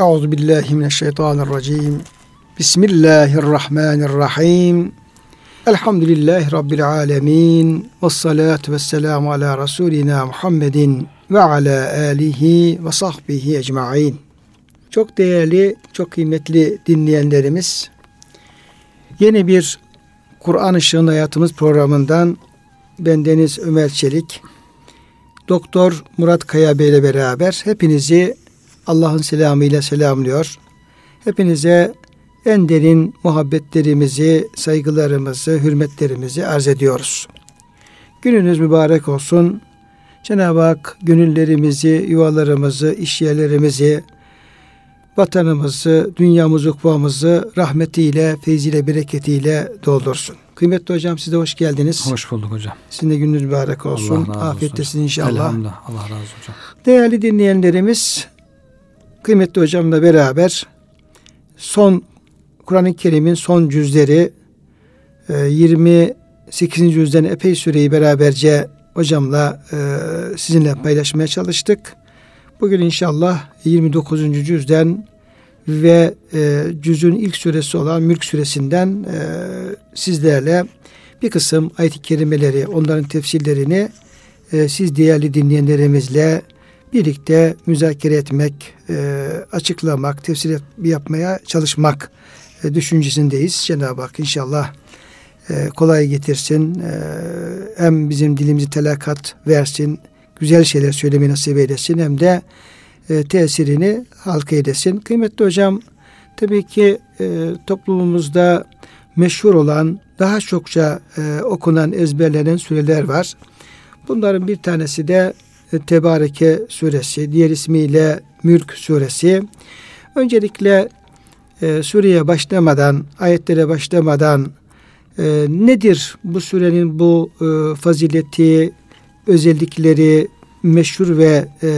Euzu billahi mineşşeytanirracim. Bismillahirrahmanirrahim. Elhamdülillahi rabbil alamin. Ves salatu vesselamu ala rasulina Muhammedin ve ala alihi ve sahbihi ecmaîn. Çok değerli, çok kıymetli dinleyenlerimiz, yeni bir Kur'an Işığında Hayatımız programından bendeniz Ömer Çelik, Doktor Murat Kaya Bey ile beraber hepinizi Allah'ın selamıyla selamlıyor. Hepinize en derin muhabbetlerimizi, saygılarımızı, hürmetlerimizi arz ediyoruz. Gününüz mübarek olsun. Cenab-ı Hak gönüllerimizi, yuvalarımızı, işyerlerimizi, vatanımızı, dünyamızı, ukvamızı rahmetiyle, feyziyle, bereketiyle doldursun. Kıymetli hocam size hoş geldiniz. Hoş bulduk hocam. Sizin de gününüz mübarek olsun. Afiyettesin inşallah. Elhamdülillah. Allah razı olsun hocam. Değerli dinleyenlerimiz, kıymetli hocamla beraber son Kur'an-ı Kerim'in son cüzleri 28. E, cüzden epey süreyi beraberce hocamla e, sizinle paylaşmaya çalıştık. Bugün inşallah 29. cüzden ve e, cüzün ilk suresi olan Mülk suresinden sizlerle bir kısım ayet-i kerimeleri, onların tefsirlerini siz değerli dinleyenlerimizle birlikte müzakere etmek, e, açıklamak, tefsir yapmaya çalışmak e, düşüncesindeyiz. Cenab-ı Hak inşallah e, kolay getirsin. Hem bizim dilimizi telakat versin, güzel şeyler söylemeyi nasip eylesin hem de e, tesirini halka edesin. Kıymetli hocam, tabii ki toplumumuzda meşhur olan, daha çokça okunan, ezberlenen süreler var. Bunların bir tanesi de Tebareke suresi, diğer ismiyle Mülk suresi. Öncelikle e, sureye başlamadan, ayetlere başlamadan e, nedir bu surenin bu e, fazileti, özellikleri, meşhur ve e,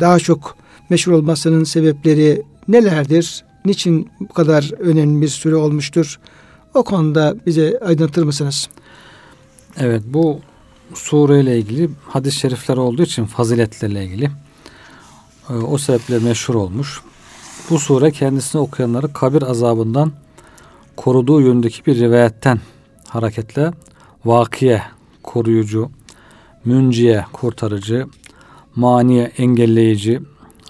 daha çok meşhur olmasının sebepleri nelerdir? Niçin bu kadar önemli bir süre olmuştur? O konuda bize aydınlatır mısınız? Evet bu sureyle ilgili hadis-i şerifler olduğu için faziletlerle ilgili e, o sebeple meşhur olmuş. Bu sure kendisini okuyanları kabir azabından koruduğu yönündeki bir rivayetten hareketle vakiye, koruyucu, münciye, kurtarıcı, maniye, engelleyici,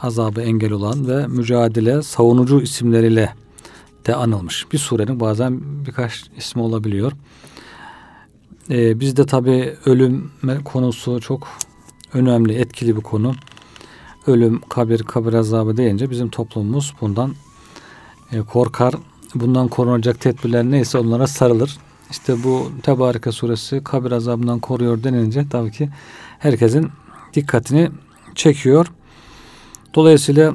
azabı engel olan ve mücadele, savunucu isimleriyle de anılmış. Bir surenin bazen birkaç ismi olabiliyor. Ee, bizde tabi ölüm konusu çok önemli, etkili bir konu. Ölüm, kabir, kabir azabı deyince bizim toplumumuz bundan e, korkar. Bundan korunacak tedbirler neyse onlara sarılır. İşte bu Tebareke suresi kabir azabından koruyor denince tabii ki herkesin dikkatini çekiyor. Dolayısıyla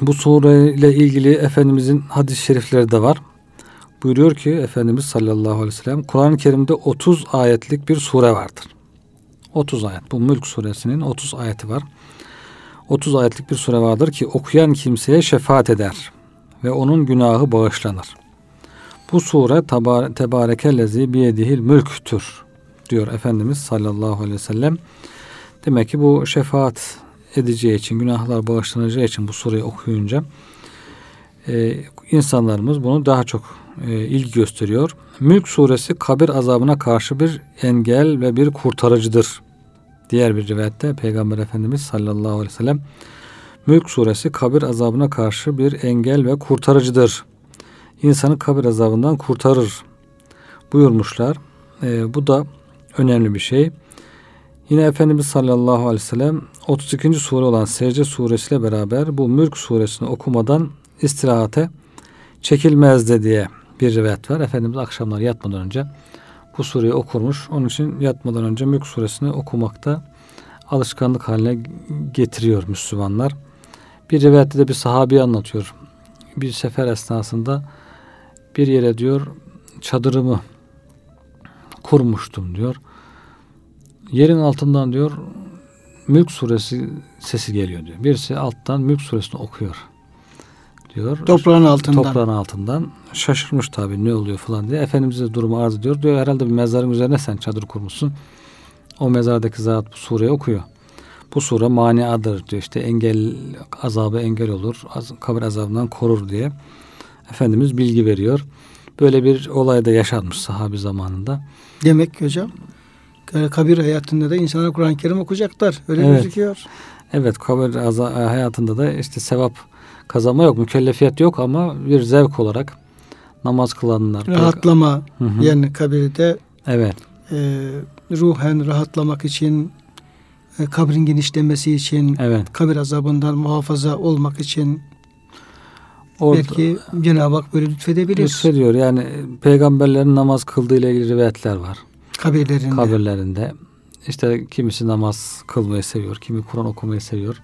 bu sureyle ilgili Efendimizin hadis-i şerifleri de var. Buyuruyor ki Efendimiz sallallahu aleyhi ve sellem Kur'an-ı Kerim'de 30 ayetlik bir sure vardır. 30 ayet. Bu Mülk suresinin 30 ayeti var. 30 ayetlik bir sure vardır ki okuyan kimseye şefaat eder ve onun günahı bağışlanır. Bu sure tebarekellezi biyedihil mülktür diyor Efendimiz sallallahu aleyhi ve sellem. Demek ki bu şefaat edeceği için, günahlar bağışlanacağı için bu sureyi okuyunca e, insanlarımız bunu daha çok e, ilgi gösteriyor. Mülk suresi kabir azabına karşı bir engel ve bir kurtarıcıdır. Diğer bir rivayette Peygamber Efendimiz sallallahu aleyhi ve sellem Mülk suresi kabir azabına karşı bir engel ve kurtarıcıdır. İnsanı kabir azabından kurtarır buyurmuşlar. E, bu da önemli bir şey. Yine Efendimiz sallallahu aleyhi ve sellem 32. sure olan Secde suresiyle beraber bu Mülk suresini okumadan istirahate çekilmezdi diye bir rivayet var. Efendimiz akşamlar yatmadan önce bu sureyi okurmuş. Onun için yatmadan önce Mülk suresini okumakta alışkanlık haline getiriyor Müslümanlar. Bir rivayette de bir sahabi anlatıyor. Bir sefer esnasında bir yere diyor çadırımı kurmuştum diyor. Yerin altından diyor Mülk suresi sesi geliyor diyor. Birisi alttan Mülk suresini okuyor diyor. Toprağın altından. Toprağın altından. Şaşırmış tabii ne oluyor falan diye. Efendimiz'e durumu arz ediyor. Diyor herhalde bir mezarın üzerine sen çadır kurmuşsun. O mezardaki zat bu sureyi okuyor. bu sure maniadır diyor. İşte engel azabı engel olur. Kabir azabından korur diye. Efendimiz bilgi veriyor. Böyle bir olay da yaşanmış sahabi zamanında. Demek ki hocam kabir hayatında da insanlar Kur'an-ı Kerim okuyacaklar. Öyle Evet. gözüküyor. Evet kabir hayatında da işte sevap kazanma yok. Mükellefiyet yok ama bir zevk olarak namaz kılanlar. Rahatlama Hı hı. yani kabirde Evet. e, ruhen rahatlamak için e, kabrin genişlemesi için Evet. kabir azabından muhafaza olmak için Orada belki Cenab-ı Hak böyle lütfedebilir. lütfediyor. Yani peygamberlerin namaz kıldığı ile ilgili rivayetler var. Kabirlerinde. kabirlerinde. İşte kimisi namaz kılmayı seviyor, kimi Kur'an okumayı seviyor.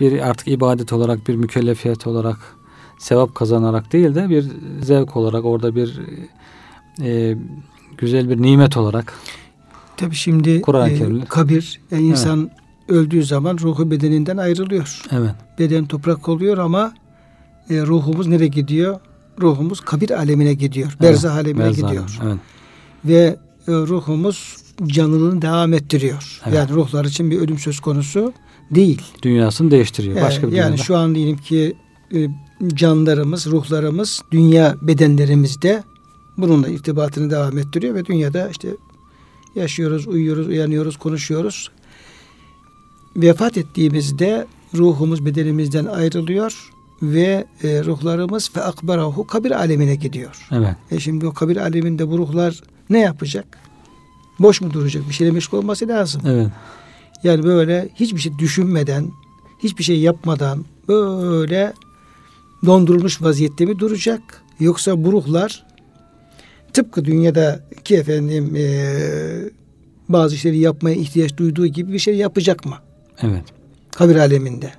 Bir artık ibadet olarak, bir mükellefiyet olarak, sevap kazanarak değil de bir zevk olarak orada bir e, güzel bir nimet olarak. Tabi şimdi e, kabir yani insan öldüğü zaman ruhu bedeninden ayrılıyor. Evet, Beden toprak oluyor ama e, ruhumuz nereye gidiyor? Ruhumuz kabir alemine gidiyor. Berzah alemine Berzah gidiyor. Evet, Ve e, ruhumuz canlılığını devam ettiriyor. Evet. Yani ruhlar için bir ölüm söz konusu değil. dünyasını değiştiriyor. E, Başka bir yani dünyada. şu an diyelim ki e, canlarımız, ruhlarımız dünya bedenlerimizde bununla irtibatını devam ettiriyor ve dünyada işte yaşıyoruz, uyuyoruz, uyanıyoruz, konuşuyoruz. Vefat ettiğimizde ruhumuz bedenimizden ayrılıyor ve e, ruhlarımız fe akbarahu kabir alemine gidiyor. Evet, E şimdi o kabir aleminde bu ruhlar ne yapacak? Boş mu duracak? Bir şeyle meşgul olması lazım. evet, Yani böyle hiçbir şey düşünmeden, hiçbir şey yapmadan böyle dondurulmuş vaziyette mi duracak? Yoksa bu ruhlar tıpkı dünyadaki efendim eee, bazı işleri yapmaya ihtiyaç duyduğu gibi bir şey yapacak mı? evet, Kabir aleminde.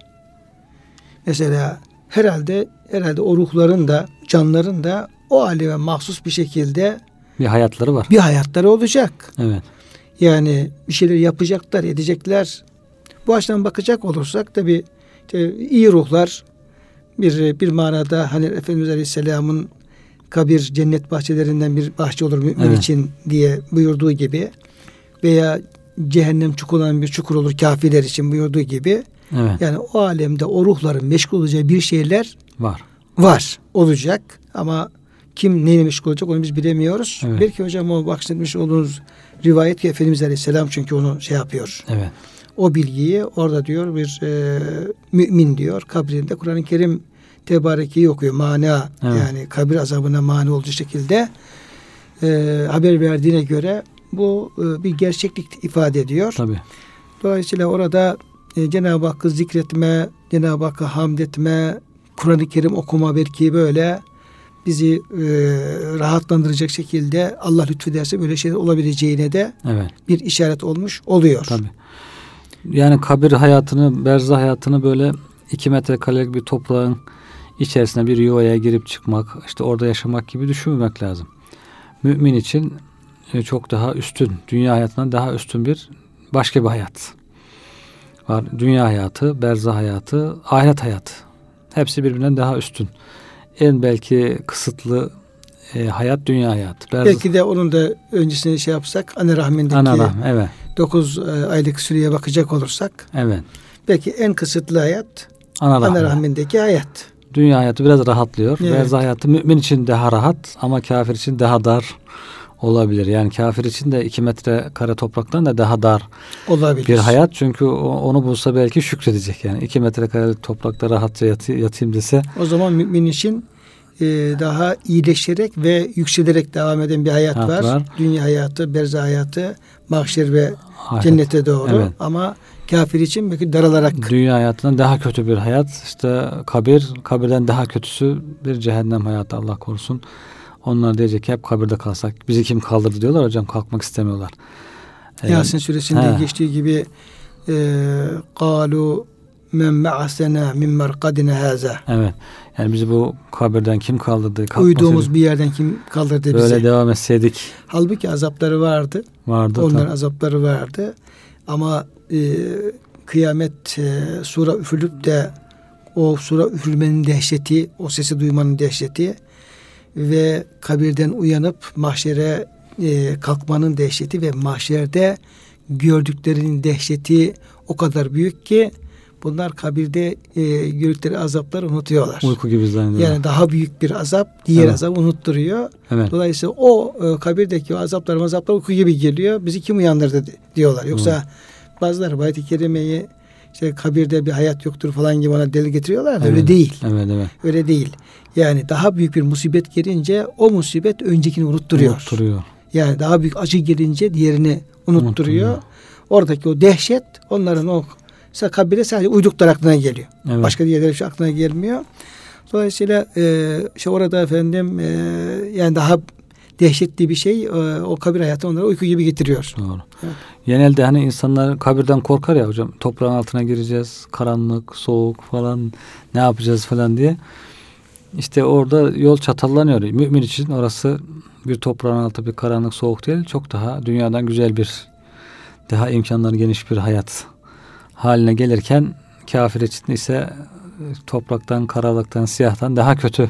Mesela herhalde herhalde o ruhların da canların da o aleme mahsus bir şekilde bir hayatları var. bir hayatları olacak. Evet, Yani bir şeyler yapacaklar, edecekler. Bu açıdan bakacak olursak tabi iyi ruhlar bir bir manada hani Efendimiz Aleyhisselam'ın kabir cennet bahçelerinden bir bahçe olur mümin Evet. için diye buyurduğu gibi veya cehennem çukuran bir çukur olur kafirler için buyurduğu gibi evet, yani o alemde o ruhların meşgul olacağı bir şeyler var. var olacak ama kim neyle meşgul olacak onu biz bilemiyoruz. Evet. Belki hocam o bahsetmiş olduğunuz rivayet ki Efendimiz Aleyhisselam çünkü onu şey yapıyor. Evet, O bilgiyi orada diyor bir e, mümin diyor kabrinde Kur'an-ı Kerim tebarekeyi okuyor. Mana Evet. yani kabir azabına mani olduğu şekilde e, haber verdiğine göre bu e, bir gerçeklik ifade ediyor. tabii. Dolayısıyla orada e, Cenab-ı Hakk'ı zikretme, Cenab-ı Hakk'a hamd etme, Kur'an-ı Kerim okuma belki böyle bizi e, rahatlandıracak şekilde Allah lütfederse böyle şeyler olabileceğine de Evet. bir işaret olmuş oluyor. Tabii. Yani kabir hayatını, berzah hayatını böyle iki metrekarelik bir toprağın içerisine bir yuvaya girip çıkmak, işte orada yaşamak gibi düşünmemek lazım. Mümin için e, çok daha üstün, dünya hayatından daha üstün bir başka bir hayat var. Dünya hayatı, berzah hayatı, ahiret hayatı. Hepsi birbirinden daha üstün. En belki kısıtlı e, hayat dünya hayatı. Berzah, Belki de onun da öncesine şey yapsak anne rahmindeki ana rahm- evet, 9 aylık süreye bakacak olursak evet. belki en kısıtlı hayat Ana rahmi. rahmindeki hayat. Dünya hayatı biraz rahatlıyor. Evet. Berzah hayatı mümin için daha rahat ama kafir için daha dar olabilir. Yani kafir için de iki metre kare topraktan da daha dar Olabilir. bir hayat. Çünkü onu bulsa belki şükredecek. Yani iki metre kare toprakta rahatça yatayım dese O zaman mümin için e, daha iyileşerek ve yükselerek devam eden bir hayat, hayat var. var. Dünya hayatı, berza hayatı, mahşer ve Hayat. cennete doğru. Evet. Ama kafir için belki daralarak. Dünya hayatından daha kötü bir hayat. İşte kabir, kabirden daha kötüsü bir cehennem hayatı Allah korusun. Onlar diyecek hep kabirde kalsak. Bizi kim kaldırdı diyorlar hocam kalkmak istemiyorlar. Ee, Yasin suresinde he. geçtiği gibi e, kalu men me'asena min merkadine haza. Evet. Yani bizi bu kabirden kim kaldırdı? Uyuduğumuz bir yerden kim kaldırdı bizi? Böyle devam etseydik Halbuki azapları vardı. vardı. Onların tabii. azapları vardı. Ama e, kıyamet e, sura üfürülüp de o sura üfürmenin dehşeti, o sesi duymanın dehşeti ve kabirden uyanıp mahşere e, kalkmanın dehşeti ve mahşerde gördüklerinin dehşeti o kadar büyük ki bunlar kabirde e, gördükleri azapları unutuyorlar. Uyku gibi zannediyorlar. Yani daha büyük bir azap diğer evet. azap unutturuyor. Evet. Dolayısıyla o e, kabirdeki o azaplar azaplar uyku gibi geliyor. Bizi kim uyandırdı diyorlar. Yoksa evet. bazıları ayet-i kerimeyi işte kabirde bir hayat yoktur falan gibi ona delil getiriyorlar evet. öyle değil. Evet, evet. Öyle değil. Yani daha büyük bir musibet gelince o musibet öncekini unutturuyor. Unutturuyor. Yani daha büyük acı gelince diğerini unutturuyor. unutturuyor. Oradaki o dehşet onların o Mesela kabire sadece uyduklar aklına geliyor. Evet. Başka diğerleri şu aklına gelmiyor. Dolayısıyla e, işte orada efendim e, yani daha dehşetli bir şey e, o kabir hayatı onlara uyku gibi getiriyor. Doğru. Evet. Genelde hani insanlar kabirden korkar ya hocam. Toprağın altına gireceğiz. Karanlık, soğuk falan ne yapacağız falan diye. İşte orada yol çatallanıyor. Mümin için orası bir toprağın altı bir karanlık soğuk değil. Çok daha dünyadan güzel bir daha imkanları geniş bir hayat haline gelirken kafir için ise topraktan, karalıktan, siyahtan daha kötü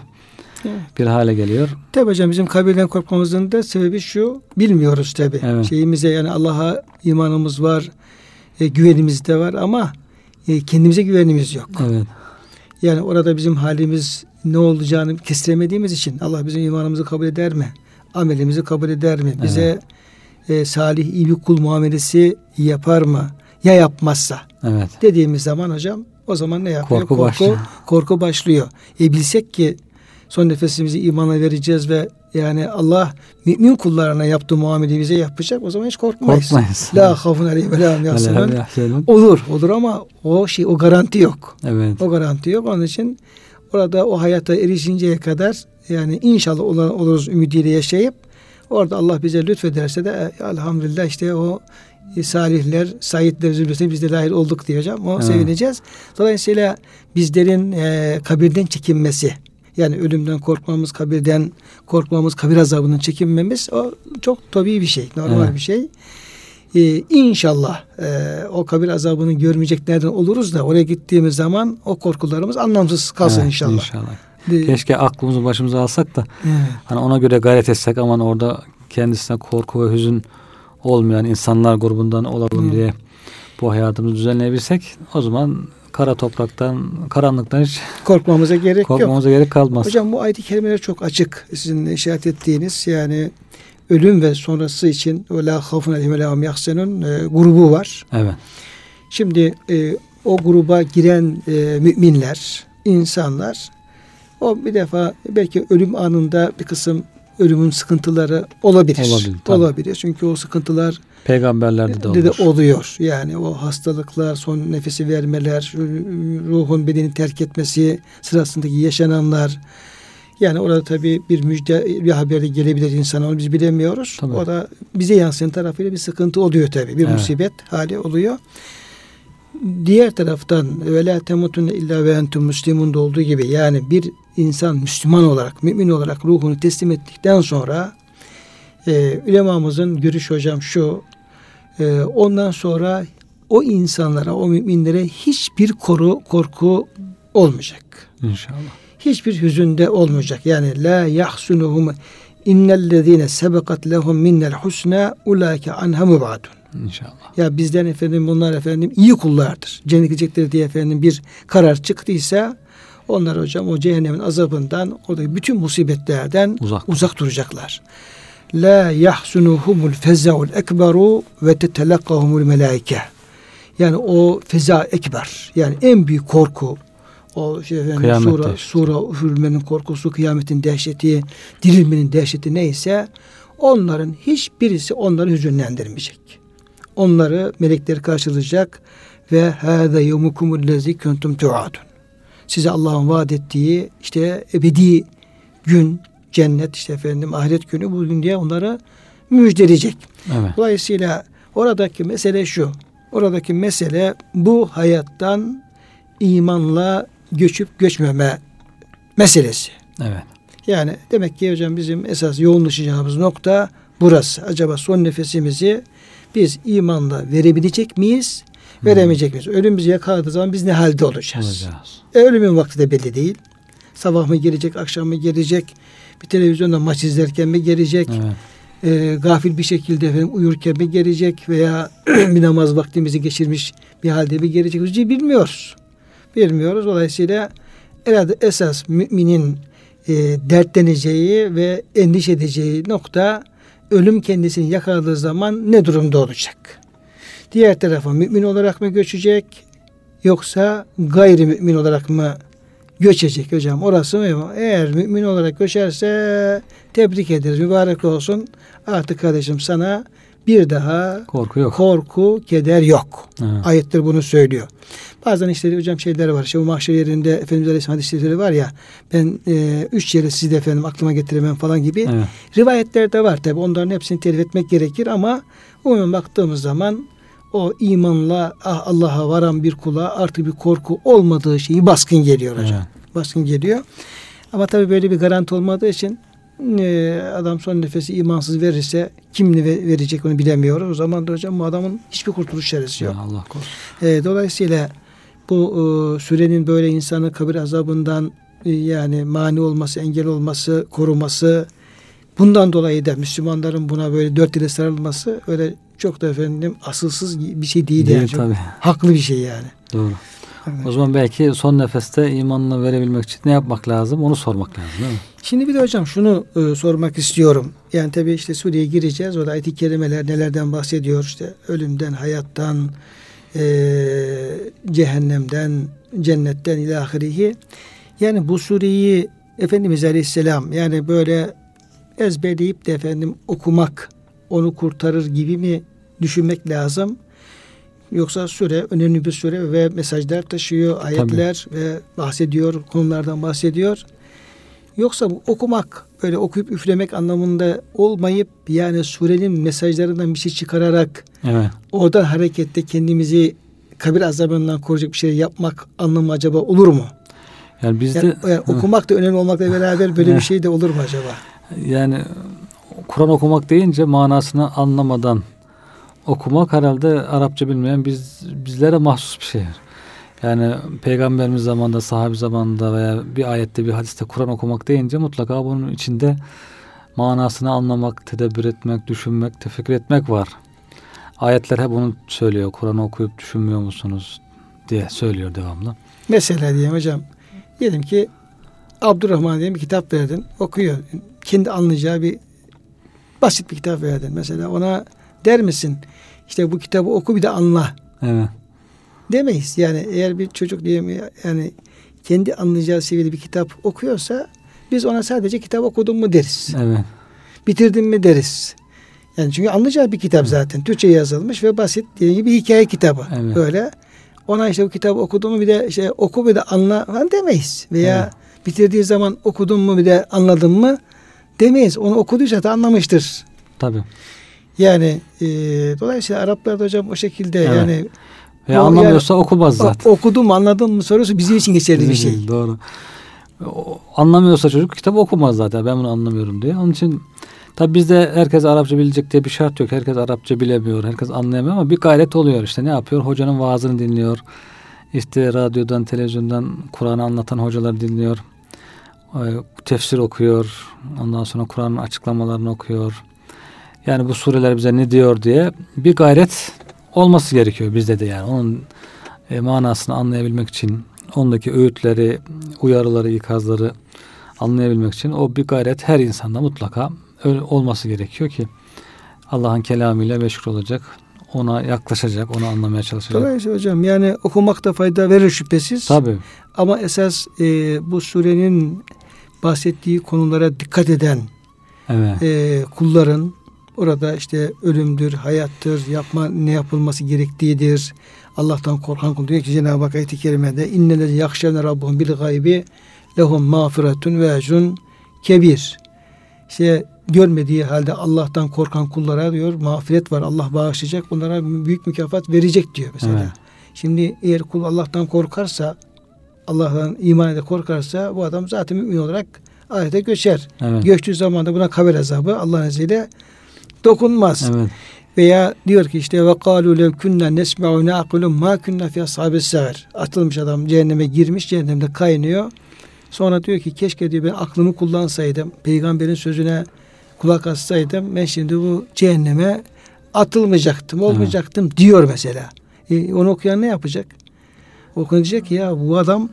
bir hale geliyor. Tabi hocam bizim kabirden korkmamızın da sebebi şu bilmiyoruz tabi. Evet. Şeyimize yani Allah'a imanımız var, e, güvenimiz de var ama e, kendimize güvenimiz yok. Evet. Yani orada bizim halimiz ne olacağını kestiremediğimiz için Allah bizim imanımızı kabul eder mi? Amelimizi kabul eder mi? Bize evet. e, salih iyi bir kul muamelesi yapar mı? Ya yapmazsa? Evet. Dediğimiz zaman hocam o zaman ne yapıyor? Korku, korku başlıyor. Korku başlıyor. E bilsek ki son nefesimizi imana vereceğiz ve yani Allah mümin kullarına yaptığı muameleyi bize yapacak. O zaman hiç korkmayız. Korkmayız. La hafun aleyhim ve la Olur. Olur ama o şey o garanti yok. Evet. O garanti yok. Onun için orada o hayata erişinceye kadar yani inşallah oluruz ümidiyle yaşayıp orada Allah bize lütfederse de e, elhamdülillah işte o salihler, saitler zümresine biz de dahil olduk diyeceğim. O evet. sevineceğiz. Dolayısıyla bizlerin e, kabirden çekinmesi, yani ölümden korkmamız, kabirden korkmamız, kabir azabının çekinmemiz o çok tabii bir şey, normal evet. bir şey. Ee, inşallah e, o kabir azabını görmeyeceklerden oluruz da oraya gittiğimiz zaman o korkularımız anlamsız kalsın evet, inşallah. inşallah. Keşke aklımızı başımıza alsak da evet. hani ona göre gayret etsek aman orada kendisine korku ve hüzün olmayan insanlar grubundan olalım hmm. diye bu hayatımızı düzenleyebilsek o zaman kara topraktan, karanlıktan hiç korkmamıza gerek korkmamıza yok. gerek kalmaz. Hocam bu ayet-i kerimeler çok açık. Sizin işaret ettiğiniz yani ölüm ve sonrası için la hafun aleyhim ve e, grubu var. Evet. Şimdi e, o gruba giren e, müminler, insanlar o bir defa belki ölüm anında bir kısım ölümün sıkıntıları olabilir. Olabilir. olabilir. Çünkü o sıkıntılar peygamberlerde de, olur. de oluyor. Yani o hastalıklar, son nefesi vermeler, ruhun bedeni terk etmesi sırasındaki yaşananlar yani orada tabii bir müjde, bir haber de gelebilir insana onu biz bilemiyoruz. Tabii. O da bize yansıyan tarafıyla bir sıkıntı oluyor tabii. Bir evet. musibet hali oluyor. Diğer taraftan ve la temutunne illa ve entum muslimun olduğu gibi yani bir insan Müslüman olarak, mümin olarak ruhunu teslim ettikten sonra e, ulemamızın görüş hocam şu e, ondan sonra o insanlara, o müminlere hiçbir koru, korku olmayacak. İnşallah. Hiçbir hüzünde olmayacak. Yani la yahsunuhum innellezine sebekat lehum minnel husna ulaike anha mubadun. İnşallah. Ya bizden efendim bunlar efendim iyi kullardır. Cennet gidecektir diye efendim bir karar çıktıysa onlar hocam o cehennemin azabından oradaki bütün musibetlerden uzak, uzak duracaklar. La yahsunuhumul fezaul ekberu ve tetelakkahumul melaike. Yani o feza ekber yani en büyük korku o şey efendim, Kıyamet sura, dehşeti. sura hürmenin korkusu, kıyametin dehşeti, dirilmenin dehşeti neyse onların hiçbirisi onları hüzünlendirmeyecek. Onları melekler karşılayacak ve hâze yevmukumul lezi kuntum tuadun size Allah'ın vaat ettiği işte ebedi gün, cennet işte efendim ahiret günü bugün diye onlara müjdeleyecek. Evet. Dolayısıyla oradaki mesele şu. Oradaki mesele bu hayattan imanla göçüp göçmeme meselesi. Evet. Yani demek ki hocam bizim esas yoğunlaşacağımız nokta burası. Acaba son nefesimizi biz imanla verebilecek miyiz? veremeyecek miyiz? Ölüm bizi yakaladığı zaman biz ne halde olacağız? Olacağız. E, ölümün vakti de belli değil. Sabah mı gelecek, akşam mı gelecek? Bir televizyonda maç izlerken mi gelecek? Evet. e, gafil bir şekilde efendim uyurken mi gelecek veya bir namaz vaktimizi geçirmiş bir halde mi gelecek bizi bilmiyoruz. Bilmiyoruz. Dolayısıyla herhalde esas müminin e, dertleneceği ve endişe edeceği nokta ölüm kendisini yakaladığı zaman ne durumda olacak? Diğer tarafa mümin olarak mı göçecek yoksa gayrimümin olarak mı göçecek hocam? Orası mı? Eğer mümin olarak göçerse tebrik ederiz. Mübarek olsun. Artık kardeşim sana bir daha korku yok. Korku, keder yok. Evet. Ayetler bunu söylüyor. Bazen işte hocam şeyler var. İşte bu mahşer yerinde Efendimiz Aleyhisselam hadisleri var ya ben e, üç yere sizi de efendim aklıma getiremem falan gibi. Evet. Rivayetler de var tabi. Onların hepsini telif etmek gerekir ama umumen baktığımız zaman o imanla ah, Allah'a varan bir kula artık bir korku olmadığı şeyi baskın geliyor hocam. Evet. Baskın geliyor. Ama tabi böyle bir garanti olmadığı için e, adam son nefesi imansız verirse kim ne verecek onu bilemiyoruz. O zaman da hocam bu adamın hiçbir kurtuluş şeresi yok. Ya Allah korusun. E, dolayısıyla bu e, sürenin böyle insanı kabir azabından e, yani mani olması, engel olması, koruması bundan dolayı da Müslümanların buna böyle dört ile sarılması öyle çok da efendim asılsız bir şey değil, değil yani. Tabii. Haklı bir şey yani. Doğru. Evet. O zaman belki son nefeste imanını verebilmek için ne yapmak lazım? Onu sormak lazım değil mi? Şimdi bir de hocam şunu e, sormak istiyorum. Yani tabii işte Suriye'ye gireceğiz. O da ayet-i kerimeler nelerden bahsediyor? İşte ölümden, hayattan, e, cehennemden, cennetten ilahirihi. Yani bu sureyi Efendimiz Aleyhisselam yani böyle ezberleyip de efendim okumak onu kurtarır gibi mi düşünmek lazım? Yoksa süre önemli bir süre ve mesajlar taşıyor, ayetler Tabii. ve bahsediyor, konulardan bahsediyor. Yoksa bu okumak, böyle okuyup üflemek anlamında olmayıp yani surenin mesajlarından bir şey çıkararak evet. oradan harekette kendimizi kabir azabından koruyacak bir şey yapmak anlamı acaba olur mu? Yani bizde yani, yani okumak da önemli olmakla beraber böyle bir şey de olur mu acaba? Yani Kur'an okumak deyince manasını anlamadan okumak herhalde Arapça bilmeyen biz bizlere mahsus bir şey. Yani peygamberimiz zamanında, sahabi zamanında veya bir ayette bir hadiste Kur'an okumak deyince mutlaka bunun içinde manasını anlamak, tedebbür etmek, düşünmek, tefekkür etmek var. Ayetler hep onu söylüyor. Kur'an okuyup düşünmüyor musunuz diye söylüyor devamlı. Mesela diyeyim hocam. Diyelim ki Abdurrahman diye bir kitap verdin. Okuyor. Kendi anlayacağı bir basit bir kitap verdin. Mesela ona der misin? İşte bu kitabı oku bir de anla. Evet. Demeyiz. Yani eğer bir çocuk diyelim yani kendi anlayacağı seviyede bir kitap okuyorsa biz ona sadece kitap okudun mu deriz. Evet. Bitirdin mi deriz. Yani çünkü anlayacağı bir kitap zaten. Türkçe yazılmış ve basit dediğim gibi hikaye kitabı. Evet. Böyle. Ona işte bu kitabı okudun mu bir de işte oku bir de anla falan demeyiz. Veya evet. bitirdiği zaman okudun mu bir de anladın mı demeyiz. Onu okuduysa da anlamıştır. Tabii. Yani e, dolayısıyla Araplar da hocam o şekilde evet. yani ya anlamıyorsa yani, okumaz zaten. Okudun mu anladın mı sorusu bizim için geçerli bir şey. Doğru. O, anlamıyorsa çocuk kitap okumaz zaten ben bunu anlamıyorum diye. Onun için tabi bizde herkes Arapça bilecek diye bir şart yok. Herkes Arapça bilemiyor. Herkes anlayamıyor ama bir gayret oluyor işte. Ne yapıyor? Hocanın vaazını dinliyor. İşte radyodan, televizyondan Kur'an'ı anlatan hocalar dinliyor. Tefsir okuyor. Ondan sonra Kur'an'ın açıklamalarını okuyor. Yani bu sureler bize ne diyor diye bir gayret olması gerekiyor bizde de yani. Onun e, manasını anlayabilmek için, ondaki öğütleri, uyarıları, ikazları anlayabilmek için o bir gayret her insanda mutlaka olması gerekiyor ki Allah'ın kelamıyla meşgul olacak, ona yaklaşacak, onu anlamaya çalışacak. Dolayısıyla hocam yani okumakta fayda verir şüphesiz. Tabii. Ama esas e, bu surenin bahsettiği konulara dikkat eden evet. e, kulların Orada işte ölümdür, hayattır, yapma ne yapılması gerektiğidir. Allah'tan korkan kul diyor ki Cenab-ı Hak ayet-i kerimede innelezi yakşevne rabbuhum bil gaybi lehum mağfiretun ve ecrun kebir. İşte görmediği halde Allah'tan korkan kullara diyor mağfiret var. Allah bağışlayacak. Onlara büyük mükafat verecek diyor mesela. Evet. Şimdi eğer kul Allah'tan korkarsa Allah'tan iman ede korkarsa bu adam zaten mümin olarak ahirete göçer. Evet. Göçtüğü zaman da buna kabir azabı Allah'ın izniyle dokunmaz. Evet. Veya diyor ki işte ve kalu lev kunna nesma'u na'kulu ma kunna fi ashabis seher. Atılmış adam cehenneme girmiş, cehennemde kaynıyor. Sonra diyor ki keşke diyor ben aklımı kullansaydım, peygamberin sözüne kulak assaydım ben şimdi bu cehenneme atılmayacaktım, olmayacaktım evet. diyor mesela. E, onu okuyan ne yapacak? Okuyan diyecek ki ya bu adam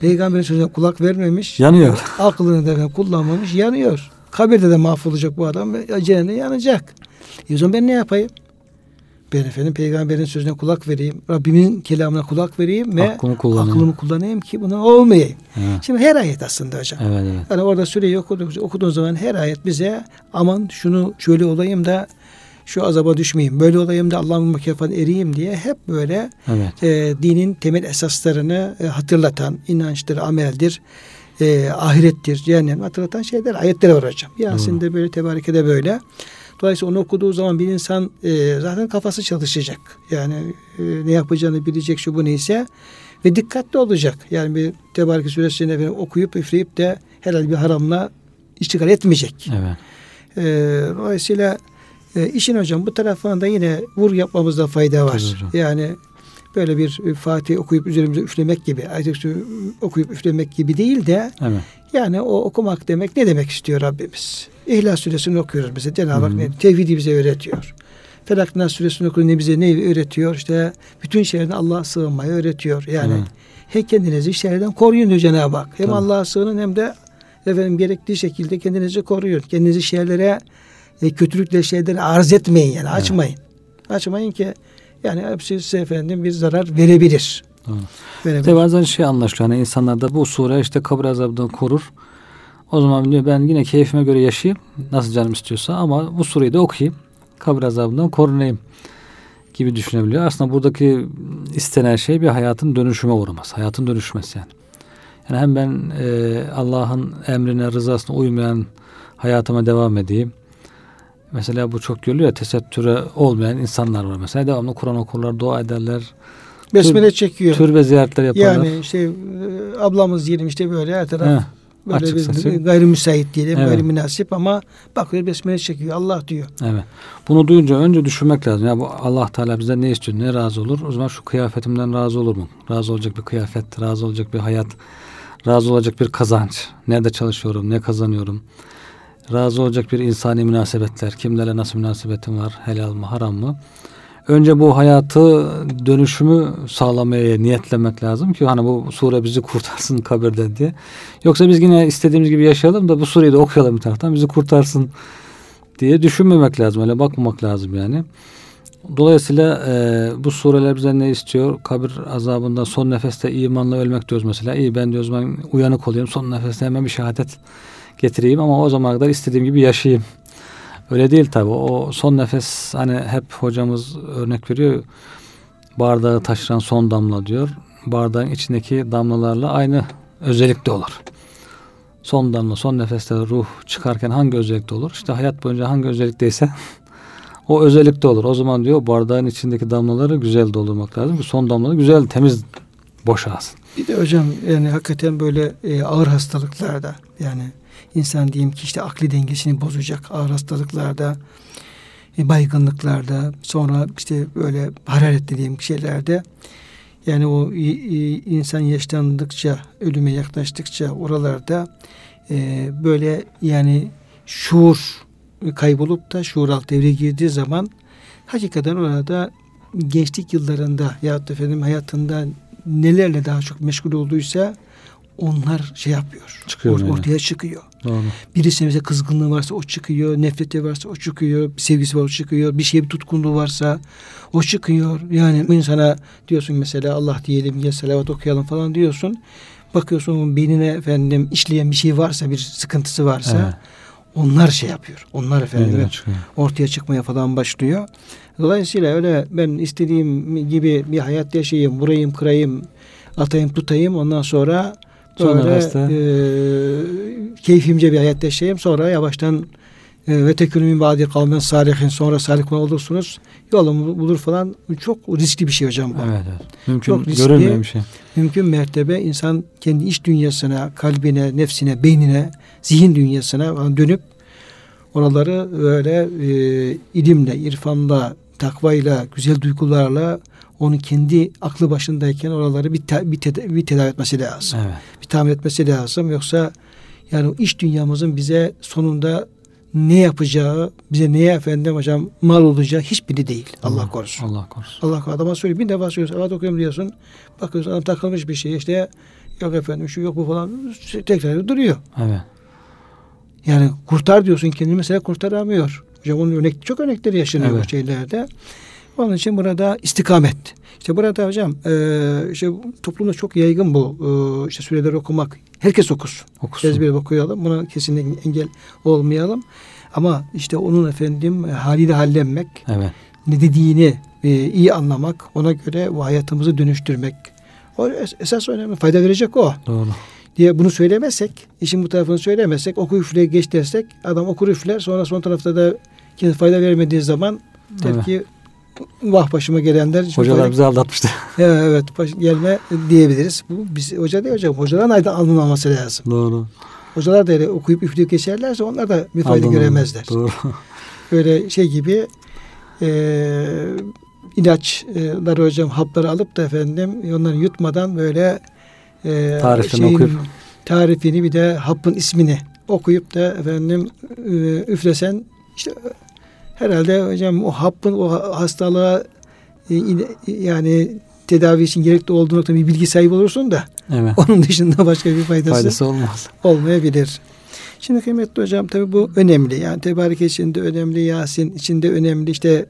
peygamberin sözüne kulak vermemiş. Yanıyor. Aklını da kullanmamış, yanıyor. Kabirde de mahvolacak bu adam ve cehennemde yanacak. E o zaman ben ne yapayım? Ben efendim peygamberin sözüne kulak vereyim. Rabbimin kelamına kulak vereyim ve Aklımı kullanayım. aklımı kullanayım ki buna olmayayım. Evet. Şimdi her ayet aslında hocam. Evet, evet. Yani orada süreyi okuduk, okuduğun zaman her ayet bize aman şunu şöyle olayım da şu azaba düşmeyeyim. Böyle olayım da Allah'ın mükafatına eriyim diye hep böyle evet. e, dinin temel esaslarını e, hatırlatan inançtır, ameldir, e, ahirettir, cehennem hatırlatan şeyler, ayetler var hocam. Yasin'de böyle, Tebarike'de böyle. Dolayısıyla onu okuduğu zaman bir insan e, zaten kafası çalışacak. Yani e, ne yapacağını bilecek şu bu neyse ve dikkatli olacak. Yani bir Tebareke suresini okuyup üfleyip de herhalde bir haramla iştigal etmeyecek. Evet. E, dolayısıyla e, işin hocam bu tarafından da yine vur yapmamızda fayda var. Yani böyle bir Fatih okuyup üzerimize üflemek gibi, ayet okuyup üflemek gibi değil de evet. yani o okumak demek ne demek istiyor Rabbimiz? İhlas suresini okuyoruz mesela. Cenab-ı Hak ne? Tevhidi bize öğretiyor. Felak Nas suresini okuyor ne bize ne öğretiyor? İşte bütün şeylerden Allah'a sığınmayı öğretiyor. Yani evet. hem kendinizi şeylerden koruyun diyor Cenab-ı Hak. Hem Allah'a sığının hem de efendim gerektiği şekilde kendinizi koruyun. Kendinizi şeylere e, kötülükle şeyleri arz etmeyin yani açmayın. Açmayın ki yani hepsi size efendim bir zarar verebilir. verebilir. İşte bazen şey anlaşılıyor. Hani insanlar da bu sure işte kabir azabından korur. O zaman diyor ben yine keyfime göre yaşayayım. Nasıl canım istiyorsa ama bu sureyi de okuyayım. Kabir azabından korunayım gibi düşünebiliyor. Aslında buradaki istenen şey bir hayatın dönüşüme uğraması. Hayatın dönüşmesi yani. Yani hem ben e, Allah'ın emrine, rızasına uymayan hayatıma devam edeyim. Mesela bu çok görülüyor ya tesettüre olmayan insanlar var mesela. Devamlı Kur'an okurlar, dua ederler. Besmele Tür, çekiyor. Türbe ziyaretler yaparlar. Yani işte e, ablamız diyelim işte böyle her taraf Heh, böyle bir gayrimüsait diyelim, evet. gayrimünasip ama bakıyor besmele çekiyor. Allah diyor. Evet. Bunu duyunca önce düşünmek lazım. Ya bu Allah Teala bizden ne istiyor, ne razı olur? O zaman şu kıyafetimden razı olur mu? Razı olacak bir kıyafet, razı olacak bir hayat, razı olacak bir kazanç. Nerede çalışıyorum, ne kazanıyorum? Razı olacak bir insani münasebetler, kimlerle nasıl münasebetim var, helal mı, haram mı? Önce bu hayatı dönüşümü sağlamaya niyetlemek lazım ki hani bu sure bizi kurtarsın kabirden diye. Yoksa biz yine istediğimiz gibi yaşayalım da bu sureyi de okuyalım bir taraftan bizi kurtarsın diye düşünmemek lazım. Öyle bakmamak lazım yani. Dolayısıyla e, bu sureler bize ne istiyor? Kabir azabında son nefeste imanla ölmek diyoruz mesela. İyi ben diyoruz ben uyanık olayım. Son nefeste hemen bir şehadet getireyim ama o zamana kadar istediğim gibi yaşayayım. Öyle değil tabi. O son nefes hani hep hocamız örnek veriyor. Bardağı taşıran son damla diyor. Bardağın içindeki damlalarla aynı özellikte olur. Son damla, son nefeste ruh çıkarken hangi özellikte olur? İşte hayat boyunca hangi özellikteyse o özellikte olur. O zaman diyor bardağın içindeki damlaları güzel doldurmak lazım ki son damlaları güzel, temiz boşalsın. Bir de hocam yani hakikaten böyle e, ağır hastalıklarda yani insan diyelim ki işte akli dengesini bozacak ağır hastalıklarda, e, baygınlıklarda, sonra işte böyle hararetli diyelim şeylerde. Yani o insan yaşlandıkça, ölüme yaklaştıkça oralarda e, böyle yani şuur kaybolup da şuur alt devreye girdiği zaman hakikaten orada gençlik yıllarında ya da efendim hayatında nelerle daha çok meşgul olduysa onlar şey yapıyor. Çıkıyor or- ortaya çıkıyor. Doğru. Birisine mesela kızgınlığı varsa o çıkıyor. Nefreti varsa o çıkıyor. Bir sevgisi var o çıkıyor. Bir şeye bir tutkunluğu varsa o çıkıyor. Yani insana diyorsun mesela Allah diyelim ya selavat okuyalım falan diyorsun. Bakıyorsun beynine efendim işleyen bir şey varsa bir sıkıntısı varsa evet. onlar şey yapıyor. Onlar efendim ortaya çıkmaya falan başlıyor. Dolayısıyla öyle ben istediğim gibi bir hayat yaşayayım, vurayım, kırayım, atayım, tutayım ondan sonra Böyle e, keyfimce bir hayat yaşayayım. Sonra yavaştan e, ve tekünümün vadi kavmen salihin sonra salih olursunuz. Yolumu bulur falan. Çok riskli bir şey hocam bu. Evet, evet. Mümkün Çok riskli, bir şey. Mümkün mertebe insan kendi iç dünyasına, kalbine, nefsine, beynine, zihin dünyasına dönüp oraları böyle e, ilimle, irfanla, takvayla, güzel duygularla onun kendi aklı başındayken oraları bir, te, bir, te, bir tedavi etmesi lazım. Evet. Tamir etmesi lazım. Yoksa yani iş dünyamızın bize sonunda ne yapacağı, bize neye efendim hocam mal olacağı hiçbiri değil. Allah, Allah korusun. Allah korusun. Allah korusun. Adama söylüyor. Bir defa söylüyorsun. Evet okuyorum diyorsun. Bakıyorsun adam takılmış bir şey. işte yok efendim şu yok bu falan. Tekrar duruyor. Evet. Yani kurtar diyorsun kendini mesela kurtaramıyor. Hocam onun örnek, çok örnekleri yaşanıyor Evet. bu şeylerde. Onun için burada istikamet. İşte burada hocam e, işte toplumda çok yaygın bu e, işte süreleri okumak. Herkes okusun. Okusun. Ezber okuyalım. Buna kesinlikle engel olmayalım. Ama işte onun efendim haliyle hallenmek, Evet. ne dediğini e, iyi anlamak, ona göre bu hayatımızı dönüştürmek. O es- esas önemli. Fayda verecek o Doğru. diye bunu söylemezsek, işin bu tarafını söylemezsek, oku üfle geç dersek adam okur üfler sonra son tarafta da fayda vermediği zaman Evet. ki vah başıma gelenler Hocalar bizi aldatmıştı. evet, evet baş- gelme diyebiliriz. Bu biz hoca değil hocam. Hocaların ayda alınmaması lazım. Doğru. Hocalar da öyle okuyup üfleyip geçerlerse onlar da bir fayda göremezler. Doğru. Böyle şey gibi e, ilaçları hocam hapları alıp da efendim onları yutmadan böyle e, Tarifini okuyup. tarifini bir de hapın ismini okuyup da efendim e, üflesen işte herhalde hocam o hapın o hastalığa e, in- yani tedavi için gerekli olduğu noktada bir bilgi sahibi olursun da Evet. onun dışında başka bir faydası, Faydası olmaz. olmayabilir. Şimdi kıymetli hocam tabi bu önemli. Yani tebarek içinde önemli, Yasin içinde önemli. İşte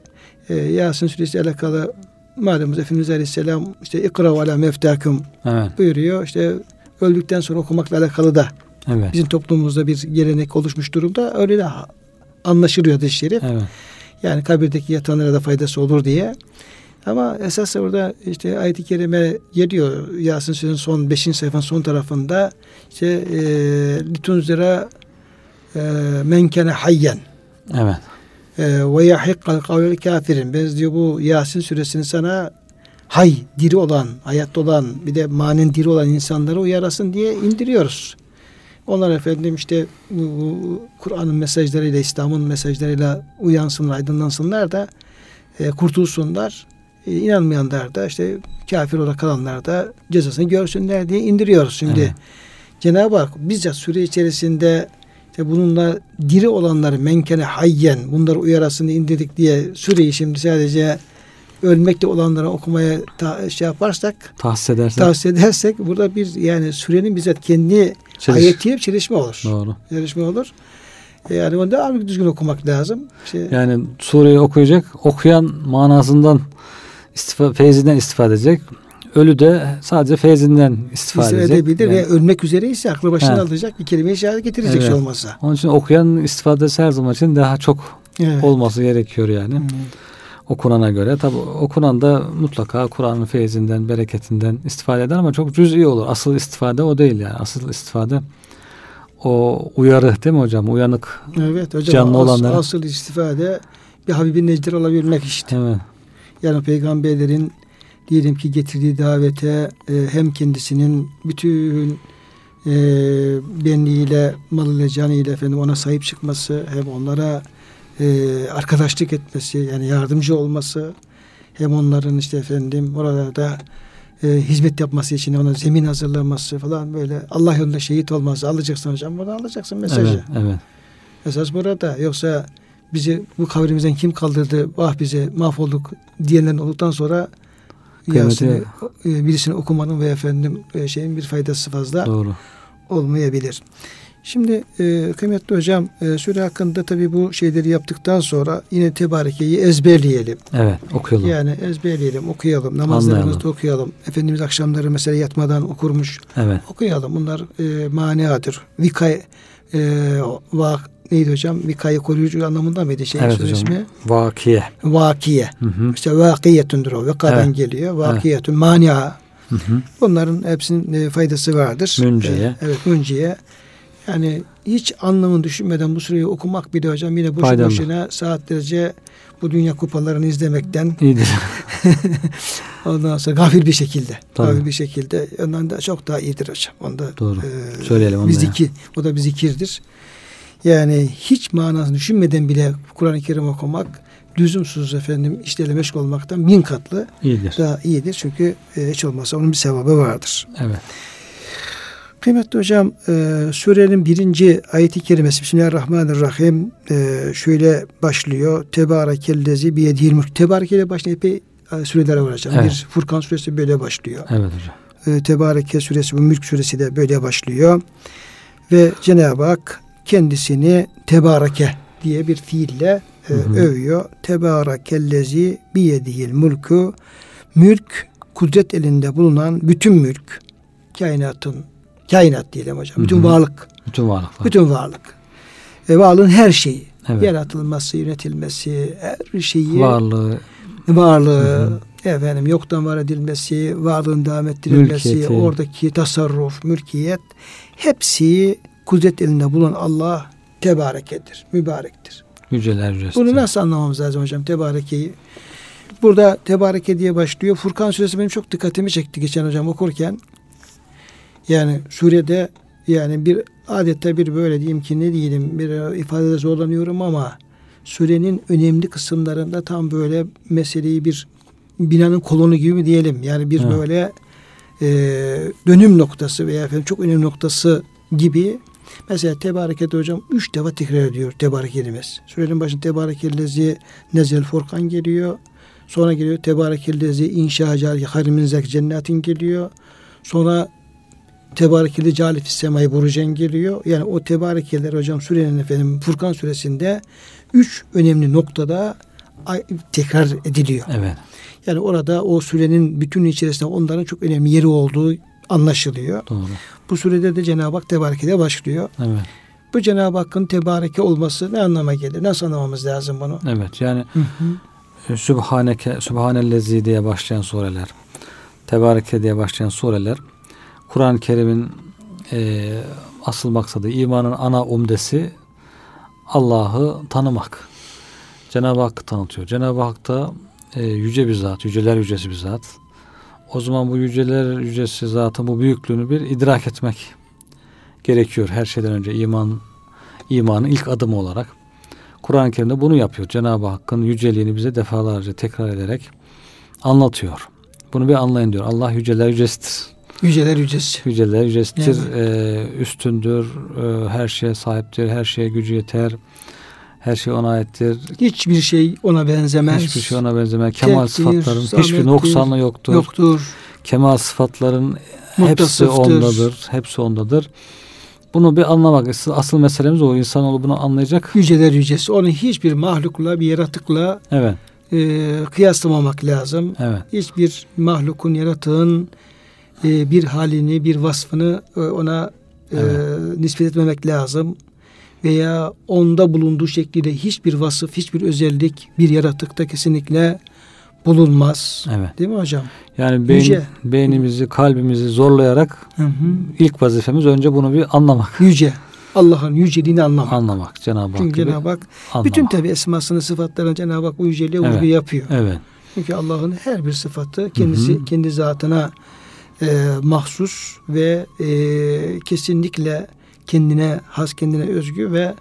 e, Yasin suresi alakalı malumuz Efendimiz Aleyhisselam işte ikra ala meftakum Evet. buyuruyor. İşte öldükten sonra okumakla alakalı da Evet. bizim toplumumuzda bir gelenek oluşmuş durumda. Öyle de anlaşılıyor hadis-i şerif. Evet. Yani kabirdeki yatanlara da faydası olur diye. Ama esas orada işte ayet-i kerime geliyor. Yasin Suresinin son 5. sayfanın son tarafında işte e, litunzira e, men kene hayyen Evet. e, ve yahikkal kavlel kafirin. Biz diyor bu Yasin suresini sana hay, diri olan, hayatta olan bir de manen diri olan insanları uyarasın diye indiriyoruz. Onlar efendim işte Kur'an'ın mesajlarıyla, İslam'ın mesajlarıyla uyansınlar, aydınlansınlar da e, kurtulsunlar. E, inanmayanlar da işte kafir olarak kalanlar da cezasını görsünler diye indiriyoruz şimdi. Evet. Cenab-ı Hak bizzat süre içerisinde işte bununla diri olanları menkene hayyen bunları uyarasını indirdik diye süreyi şimdi sadece ölmekte olanlara okumaya ta, şey yaparsak Tahsis edersen. tavsiye edersek burada bir yani sürenin bizzat kendi Çeliş- ayetiyle çelişme olur. Doğru. Çelişme olur. E, Yani onu devamlı düzgün okumak lazım. İşte, Yani sureyi okuyacak, okuyan manasından istifa, feyzinden istifade edecek. Ölü de sadece feyzinden istifade istifade edecek. edebilir Yani ve ölmek üzere ise aklı başına He. alacak bir kelime-i şehadet getirecek Evet. şey olmazsa. Onun için okuyan istifadesi her zaman için daha çok Evet. olması gerekiyor yani. Hı. Okunana göre. Tabi okunan da mutlaka Kur'an'ın feyzinden, bereketinden istifade eder ama çok cüz'i olur. Asıl istifade o değil yani. Asıl istifade o uyarı değil mi hocam? Uyanık. Evet hocam Canlı as- olanları. asıl istifade bir Habib-i Necdir olabilmek işte. Evet. Yani peygamberlerin diyelim ki getirdiği davete e, hem kendisinin bütün e, benliğiyle, malıyla, canıyla efendim ona sahip çıkması, hem onlara e, arkadaşlık etmesi, yani yardımcı olması, hem onların işte efendim oralarda e, hizmet yapması için ona zemin hazırlaması falan böyle Allah yolunda şehit olması alacaksın hocam bunu alacaksın mesajı. Evet, evet. Esas burada. Yoksa bizi bu kabrimizden kim kaldırdı, vah bize mahvolduk diyenlerin olduktan sonra Kıymeti- e, birisini okumanın ve efendim e, şeyin bir faydası fazla Doğru. olmayabilir. Şimdi e, kıymetli hocam e, süre hakkında tabii bu şeyleri yaptıktan sonra yine tebarekeyi ezberleyelim. Evet, okuyalım. Yani ezberleyelim, okuyalım, namazlarımızda okuyalım. Efendimiz akşamları mesela yatmadan okurmuş. Evet. Okuyalım. Bunlar e, maniadır. Vikay e, vak neydi hocam? Vikayı koruyucu anlamında mıydı şey Evet hocam. ismi? Vakiye. Vakiye. Hı hı. İşte vakiyetundur o. Vakadan Evet. geliyor. Vakiyetun mania. Hı hı. Bunların hepsinin e, faydası vardır. Münciye. E, evet münciye. Yani hiç anlamını düşünmeden bu süreyi okumak bile hocam yine boşu Faydalı. boşuna saatlerce bu dünya kupalarını izlemekten İyidir. ondan sonra gafil bir şekilde Tabii. gafil bir şekilde ondan da çok daha iyidir hocam. Onda Doğru. e, Söyleyelim onu ya. zikir. O da bir zikirdir. Yani hiç manasını düşünmeden bile Kur'an-ı Kerim okumak lüzumsuz efendim işlerle meşgul olmaktan bin katlı İyidir. daha iyidir. Çünkü e, hiç olmazsa onun bir sevabı vardır. Evet. Kıymetli hocam e, surenin birinci ayeti kerimesi Bismillahirrahmanirrahim e, şöyle başlıyor. Tebarekellezi biyedihil mülk. Tebarekeyle başlayan epey e, sürelere var hocam. Evet. Bir Furkan suresi böyle başlıyor. Evet hocam. E, Tebareke suresi bu mülk suresi de böyle başlıyor. Ve Cenab-ı Hak kendisini tebareke diye bir fiille e, hı hı. övüyor. Tebarekellezi biyedihil mulku mülk kudret elinde bulunan bütün mülk kainatın kainat diyelim hocam. Bütün hı hı. varlık. Bütün varlık. Bütün varlık. E, varlığın her şeyi. Evet. Yaratılması, yönetilmesi, her şeyi. Varlığı. Varlığı. Hı hı. Efendim yoktan var edilmesi, varlığın devam ettirilmesi, Mülkiyeti. oradaki tasarruf, mülkiyet hepsi kudret elinde bulunan Allah tebarekedir, mübarektir. Yüceler yücesi. Bunu nasıl anlamamız lazım hocam tebarekeyi? Burada tebareke diye başlıyor. Furkan suresi benim çok dikkatimi çekti geçen hocam okurken. Yani surede yani bir adeta bir böyle diyeyim ki ne diyelim bir ifadede zorlanıyorum ama surenin önemli kısımlarında tam böyle meseleyi bir binanın kolonu gibi mi diyelim. Yani bir evet. böyle e, dönüm noktası veya efendim çok önemli noktası gibi Mesela tebareket hocam üç defa tekrar ediyor tebarek kelimesi. Surenin başında tebarekellezi nezel furkan geliyor. Sonra geliyor tebarekellezi inşa cali harimin zek cennetin geliyor. Sonra tebarekeli cali semay burucen geliyor. Yani o tebarekeler hocam surenin efendim Furkan suresinde üç önemli noktada tekrar ediliyor. Evet. Yani orada o surenin bütün içerisinde onların çok önemli yeri olduğu anlaşılıyor. Doğru. Bu surede de Cenab-ı Hak tebarekede başlıyor. Evet. Bu Cenab-ı Hakk'ın tebareke olması ne anlama gelir? Nasıl anlamamız lazım bunu? Evet yani hı hı. E, Sübhaneke, Sübhanellezi diye başlayan sureler, Tebareke diye başlayan sureler Kur'an-ı Kerim'in e, asıl maksadı, imanın ana umdesi Allah'ı tanımak. Cenab-ı Hakk'ı tanıtıyor. Cenab-ı Hak da e, yüce bir zat, yüceler yücesi bir zat. O zaman bu yüceler yücesi zatın bu büyüklüğünü bir idrak etmek gerekiyor. Her şeyden önce iman imanın ilk adımı olarak. Kur'an-ı Kerim'de bunu yapıyor. Cenab-ı Hakk'ın yüceliğini bize defalarca tekrar ederek anlatıyor. Bunu bir anlayın diyor. Allah yüceler yücesidir. Yüceler yücesi. Yüceler yücesidir. Ee, üstündür. E, her şeye sahiptir. Her şeye gücü yeter. Her şey ona aittir. Hiçbir şey ona benzemez. Hiçbir şey ona benzemez. Kemal Tektir, sıfatların hiçbir noksanı yoktur. Yoktur. Kemal sıfatların hepsi ondadır. Hepsi ondadır. Bunu bir anlamak. Asıl meselemiz o. İnsanoğlu bunu anlayacak. Yüceler yücesi. Onu hiçbir mahlukla, bir yaratıkla evet. e, kıyaslamamak lazım. Evet. Hiçbir mahlukun, yaratığın e, bir halini, bir vasfını e, ona e, evet. nispet etmemek lazım veya onda bulunduğu şekliyle hiçbir vasıf, hiçbir özellik bir yaratıkta kesinlikle bulunmaz. Evet. Değil mi hocam? Yani beyin, Yüce. beynimizi, kalbimizi zorlayarak hı hı. ilk vazifemiz önce bunu bir anlamak. Yüce. Allah'ın yüceliğini anlamak. Anlamak Cenab-ı Hak. Çünkü Cenab-ı Hak anlamak. bütün tabi esmasını sıfatlarını Cenab-ı Hak bu yüceliğe evet. uygu yapıyor. Evet. Çünkü Allah'ın her bir sıfatı kendisi hı hı. kendi zatına e, mahsus ve e, kesinlikle kendine has kendine özgü ve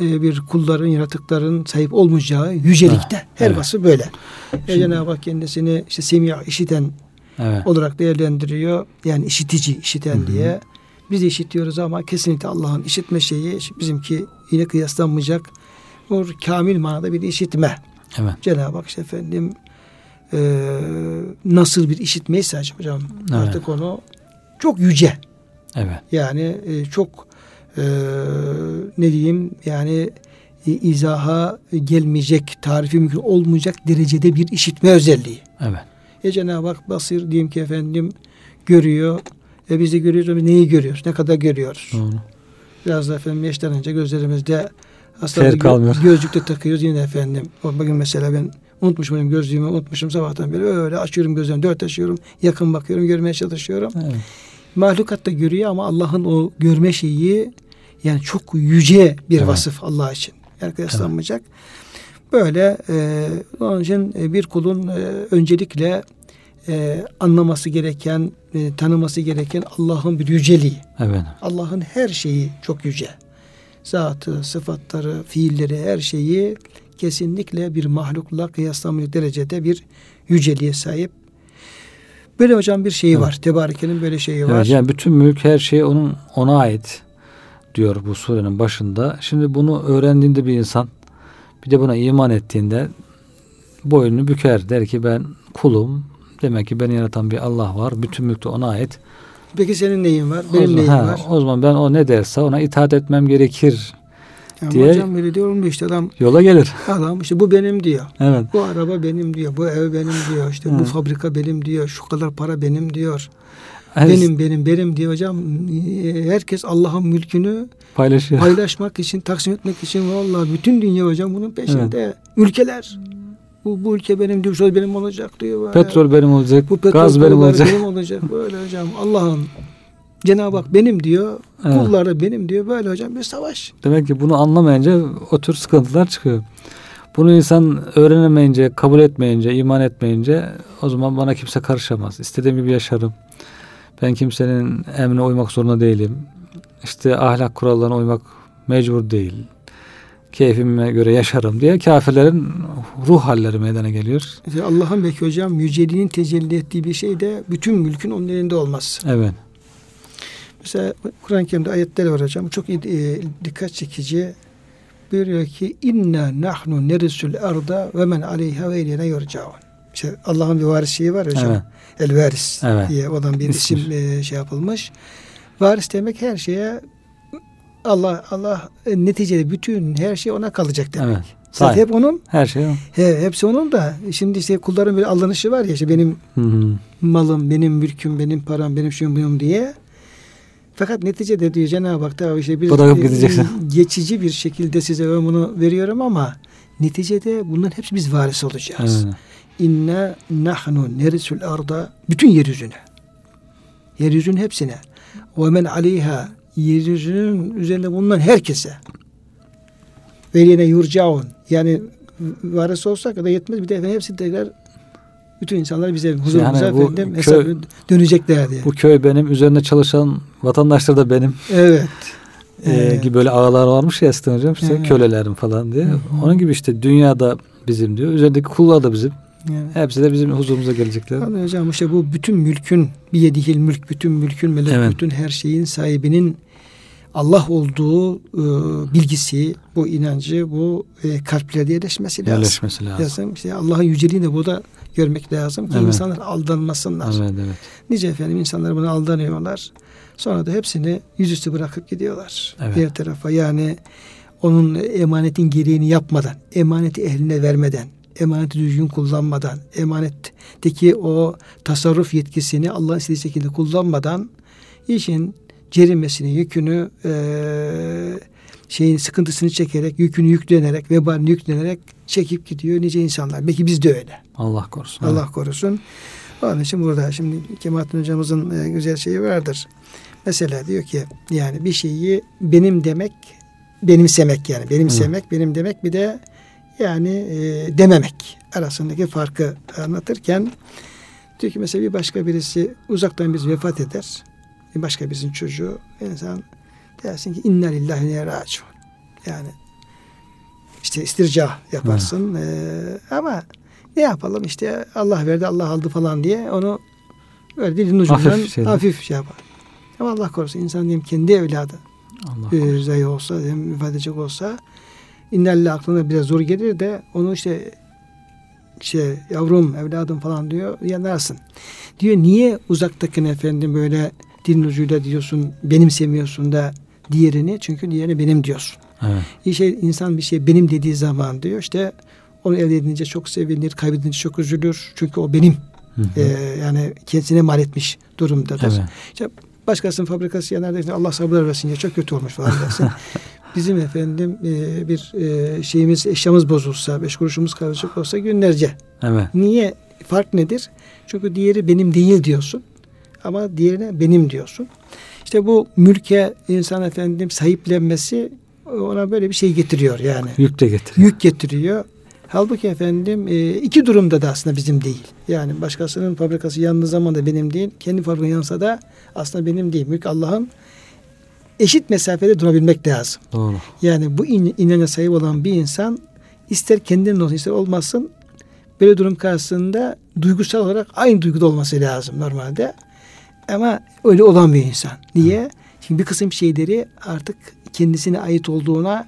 e, bir kulların, yaratıkların sahip olmayacağı yücelikte. Ha, Her evet. vasfı böyle. Şimdi, e, Cenab-ı Hak kendisini işte semih, işiten evet. olarak değerlendiriyor. Yani işitici, işiten Hı-hı. diye. Biz de işitiyoruz ama kesinlikle Allah'ın işitme şeyi bizimki yine kıyaslanmayacak. O kamil manada bir işitme. Evet. Cenab-ı Hak işte efendim e, nasıl bir işitmeyse hocam evet. artık onu çok yüce. Evet. Yani e, çok e, ne diyeyim yani e, izaha gelmeyecek, tarifi mümkün olmayacak derecede bir işitme özelliği. Evet. E Cenab-ı Hak basir diyeyim ki efendim görüyor. E biz de görüyoruz ama neyi görüyoruz? Ne kadar görüyoruz? Doğru. Biraz da efendim yaşlanınca gözlerimizde aslında gö- gözlükte takıyoruz yine efendim. Bugün mesela ben unutmuşum benim gözlüğümü unutmuşum sabahtan beri öyle açıyorum gözlerimi dört açıyorum yakın bakıyorum görmeye çalışıyorum. Evet. Mahlukat da görüyor ama Allah'ın o görme şeyi yani çok yüce bir evet. vasıf Allah için. Yani kıyaslanmayacak. Evet. Böyle e, onun için e, bir kulun e, öncelikle e, anlaması gereken, e, tanıması gereken Allah'ın bir yüceliği. Evet. Allah'ın her şeyi çok yüce. Zatı, sıfatları, fiilleri, her şeyi kesinlikle bir mahlukla kıyaslanmayacak derecede bir yüceliğe sahip. Böyle hocam bir şeyi evet. var. Tebarike'nin böyle şeyi var. Evet, yani bütün mülk her şey onun ona ait diyor bu surenin başında. Şimdi bunu öğrendiğinde bir insan bir de buna iman ettiğinde boynunu büker. Der ki ben kulum. Demek ki beni yaratan bir Allah var. Bütün mülk de ona ait. Peki senin neyin var? Benim zaman, neyim ha, var? O zaman ben o ne derse ona itaat etmem gerekir. Yani diye hocam öyle diyor mu işte adam yola gelir. Adam işte bu benim diyor. Evet. Bu araba benim diyor. Bu ev benim diyor. İşte evet. bu fabrika benim diyor. Şu kadar para benim diyor. Evet. Benim benim benim diyor hocam. Herkes Allah'ın mülkünü paylaşıyor. Paylaşmak için, taksim etmek için vallahi bütün dünya hocam bunun peşinde. Evet. Ülkeler bu, bu ülke benim diyor, şöyle benim olacak diyor. Böyle. Petrol benim olacak, bu petrol gaz benim olacak. benim olacak. Böyle hocam Allah'ın Cenab-ı Hak benim diyor, evet. kulları benim diyor. Böyle hocam bir savaş. Demek ki bunu anlamayınca o tür sıkıntılar çıkıyor. Bunu insan öğrenemeyince, kabul etmeyince, iman etmeyince o zaman bana kimse karışamaz. İstediğim gibi yaşarım. Ben kimsenin emrine uymak zorunda değilim. İşte ahlak kurallarına uymak mecbur değil. Keyfime göre yaşarım diye kafirlerin ruh halleri meydana geliyor. Allah'ın belki hocam yüceliğinin tecelli ettiği bir şey de bütün mülkün onun elinde olmaz. Evet. Mesela Kur'an-ı Kerim'de ayetler var hocam. Çok e, dikkat çekici. Buyuruyor ki inna nahnu nerisul arda ve men aleyha ve ileyne yurcaun. İşte Allah'ın bir varis şeyi var hocam. Evet. El varis evet. diye olan bir İsmir. isim e, şey yapılmış. Varis demek her şeye Allah Allah e, neticede bütün her şey ona kalacak demek. Evet. Zaten hep onun. Her şey o. He, hepsi onun da. Şimdi işte kulların bir alınışı var ya işte benim hı hı. malım, benim mülküm, benim param, benim şuyum buyum diye. Fakat neticede diyor Cenab-ı Hak da işte bir e, geçici bir şekilde size ben bunu veriyorum ama neticede bunların hepsi biz varis olacağız. Evet. İnna nahnu nerisul arda bütün yeryüzüne. Yeryüzünün hepsine. Ve men aleyha yeryüzünün üzerinde bulunan herkese. Ve yine yurcaun. Yani varis olsak da yetmez. Bir de hepsi tekrar bütün insanlar bize huzurumuza yani efendim köy, dönecekler diye. Bu köy benim, üzerinde çalışan vatandaşlar da benim. Evet. Ee, gibi böyle ağlar varmış ya eskiden hocam işte evet. kölelerim falan diye. Hı-hı. Onun gibi işte dünyada bizim diyor. Üzerindeki kullar da bizim. Yani. Hepsi de bizim huzurumuza gelecekler. Yani hocam işte bu bütün mülkün bir yedihil mülk, bütün mülkün melek, evet. bütün her şeyin sahibinin Allah olduğu e, bilgisi, bu inancı, bu e, kalplerde yerleşmesi lazım. Yerleşmesi lazım. lazım. İşte Allah'ın yüceliğini de burada görmek lazım ki evet. insanlar aldanmasınlar. Evet, evet. Nice efendim insanlar buna aldanıyorlar. Sonra da hepsini yüzüstü bırakıp gidiyorlar. Evet. Diğer tarafa yani onun emanetin gereğini yapmadan, emaneti ehline vermeden, emaneti düzgün kullanmadan, emanetteki o tasarruf yetkisini Allah'ın istediği şekilde kullanmadan işin cerimesini, yükünü e, şeyin sıkıntısını çekerek, yükünü yüklenerek, vebalini yüklenerek çekip gidiyor nice insanlar. Belki biz de öyle. Allah korusun. Allah evet. korusun. Onun için burada şimdi Kemalettin hocamızın e, güzel şeyi vardır. Mesela diyor ki yani bir şeyi benim demek, benimsemek yani. Benimsemek, Hı. benim demek bir de yani e, dememek arasındaki farkı anlatırken diyor ki mesela bir başka birisi uzaktan biz vefat eder. Başka birisinin çocuğu insan dersin ki inna lillahi ne raciun. Yani işte istirca yaparsın. Ee, ama ne yapalım işte Allah verdi Allah aldı falan diye onu böyle dilin ucundan hafif, şeyde. hafif şey yapar. Ama Allah korusun insan diyeyim kendi evladı Allah e, zayıf olsa vefat edecek olsa innelle aklına biraz zor gelir de onu işte şey yavrum evladım falan diyor yanarsın. Diyor niye uzaktakini efendim böyle dilin ucuyla diyorsun benimsemiyorsun da diğerini çünkü diğerini benim diyorsun. Evet. Şey insan bir şey benim dediği zaman diyor işte onu elde edince çok sevinir, kaybedince çok üzülür. Çünkü o benim. Hı hı. Ee, yani kendisine mal etmiş durumdadır. Evet. İşte başkasının fabrikası yanar dersin Allah sabır versin ya çok kötü olmuş falan dersin. Bizim efendim e, bir e, şeyimiz eşyamız bozulsa, beş kuruşumuz karışık olsa günlerce. Evet. Niye? Fark nedir? Çünkü diğeri benim değil diyorsun. Ama diğerine benim diyorsun. İşte bu mülke insan efendim sahiplenmesi ona böyle bir şey getiriyor yani. Yük de getiriyor. Yük getiriyor. Halbuki efendim e, iki durumda da aslında bizim değil. Yani başkasının fabrikası yandığı zaman da benim değil. Kendi fabrikası yansa da aslında benim değil. Mülk Allah'ın eşit mesafede durabilmek lazım. Doğru. Yani bu in, inanca sahip olan bir insan ister kendinin olsun ister olmasın böyle durum karşısında duygusal olarak aynı duyguda olması lazım normalde. Ama öyle olamıyor insan. Niye? Çünkü bir kısım şeyleri artık kendisine ait olduğuna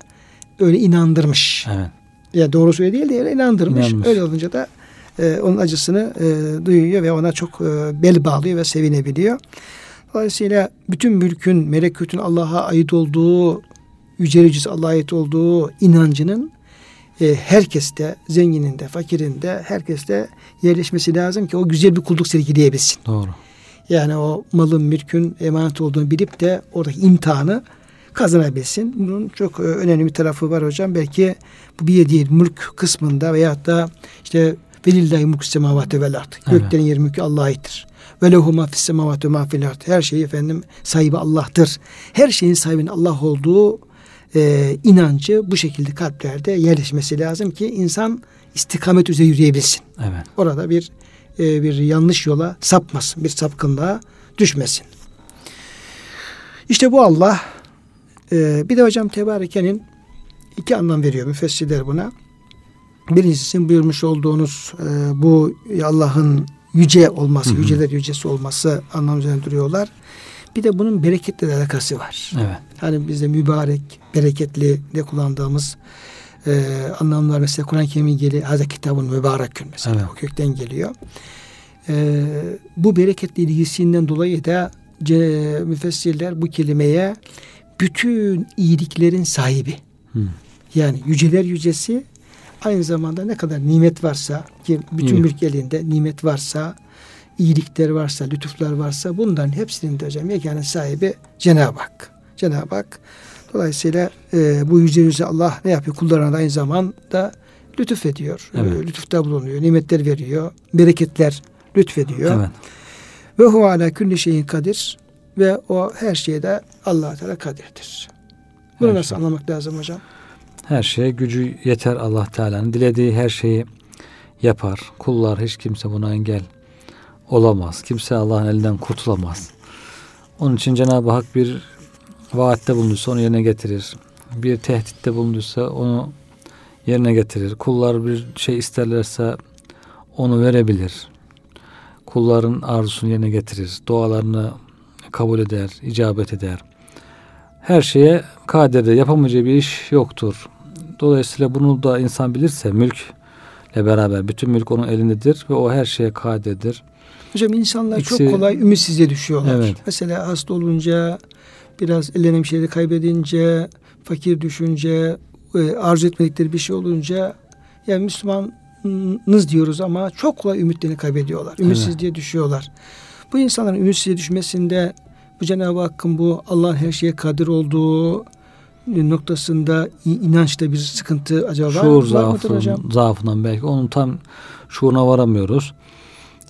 öyle inandırmış. Evet. Ya doğrusu öyle değil de öyle inandırmış. İnanmış. Öyle olunca da e, onun acısını e, duyuyor ve ona çok e, bel bağlıyor ve sevinebiliyor. Dolayısıyla bütün mülkün, melekutun Allah'a ait olduğu, yüce yücesi Allah'a ait olduğu inancının e, herkeste, zengininde, fakirinde, herkeste yerleşmesi lazım ki o güzel bir kulluk sergileyebilsin. Doğru. Yani o malın, mülkün emanet olduğunu bilip de oradaki imtihanı kazanabilsin. Bunun çok e, önemli bir tarafı var hocam. Belki bu bir değil mülk kısmında veyahut da işte velillahi mulk semavati vel. Evet. Göklerin yeri mülkü Allah'a aittir. Ve lehu ma fis semavati ma fil ard. Her şeyi efendim sahibi Allah'tır. Her şeyin sahibinin Allah olduğu e, inancı bu şekilde kalplerde yerleşmesi lazım ki insan istikamet üzere yürüyebilsin. Evet. Orada bir e, bir yanlış yola sapmasın, bir sapkınlığa düşmesin. İşte bu Allah e, bir de hocam Tebareke'nin iki anlam veriyor müfessirler buna. Birincisi buyurmuş olduğunuz e, bu Allah'ın yüce olması, Hı hı. yüceler yücesi olması anlam üzerine duruyorlar. Bir de bunun bereketle de alakası var. Evet. Hani bizde mübarek, bereketli de kullandığımız e, anlamlar mesela Kur'an-ı Kerim'in geli Hazreti kitabın mübarekün mesela Evet. o kökten geliyor. E, bu bereketli ilgisinden dolayı da müfessirler bu kelimeye bütün iyiliklerin sahibi Hı. yani yüceler yücesi aynı zamanda ne kadar nimet varsa ki bütün mülk elinde nimet varsa iyilikler varsa, lütuflar varsa bunların hepsinin de hocam yeganın sahibi Cenab-ı Hak. Cenab-ı Hak. Dolayısıyla e, bu yüze Allah ne yapıyor? Kullarına da aynı zamanda lütuf ediyor. Evet. E, lütufta bulunuyor. Nimetler veriyor. Bereketler lütfediyor. Evet. Ve hu ala külli şeyin kadir ve o her şeye de allah Teala kadirdir. Bunu Her nasıl şey. anlamak lazım hocam? Her şeye gücü yeter Allah Teala'nın. Dilediği her şeyi yapar. Kullar hiç kimse buna engel olamaz. Kimse Allah'ın elinden kurtulamaz. Onun için Cenab-ı Hak bir vaatte bulunduysa onu yerine getirir. Bir tehditte bulunduysa onu yerine getirir. Kullar bir şey isterlerse onu verebilir. Kulların arzusunu yerine getirir. Dualarını kabul eder, icabet eder. Her şeye kadirdir. Yapamayacağı bir iş yoktur. Dolayısıyla bunu da insan bilirse mülkle beraber bütün mülk onun elindedir ve o her şeye kadirdir. Hocam insanlar İkisi- çok kolay ümitsizliğe düşüyorlar. Evet. Mesela hasta olunca, biraz ellerine bir şeyleri kaybedince, fakir düşünce, e, arzu etmedikleri bir şey olunca yani Müslümanız diyoruz ama çok kolay ümitlerini kaybediyorlar. Ümitsizliğe düşüyorlar. Bu insanların ümitsizliğe düşmesinde bu Cenab-ı Hakk'ın bu Allah'ın her şeye kadir olduğu noktasında inançta bir sıkıntı acaba var, Şuur var zaafından, hocam? zaafından belki onun tam şuuruna varamıyoruz.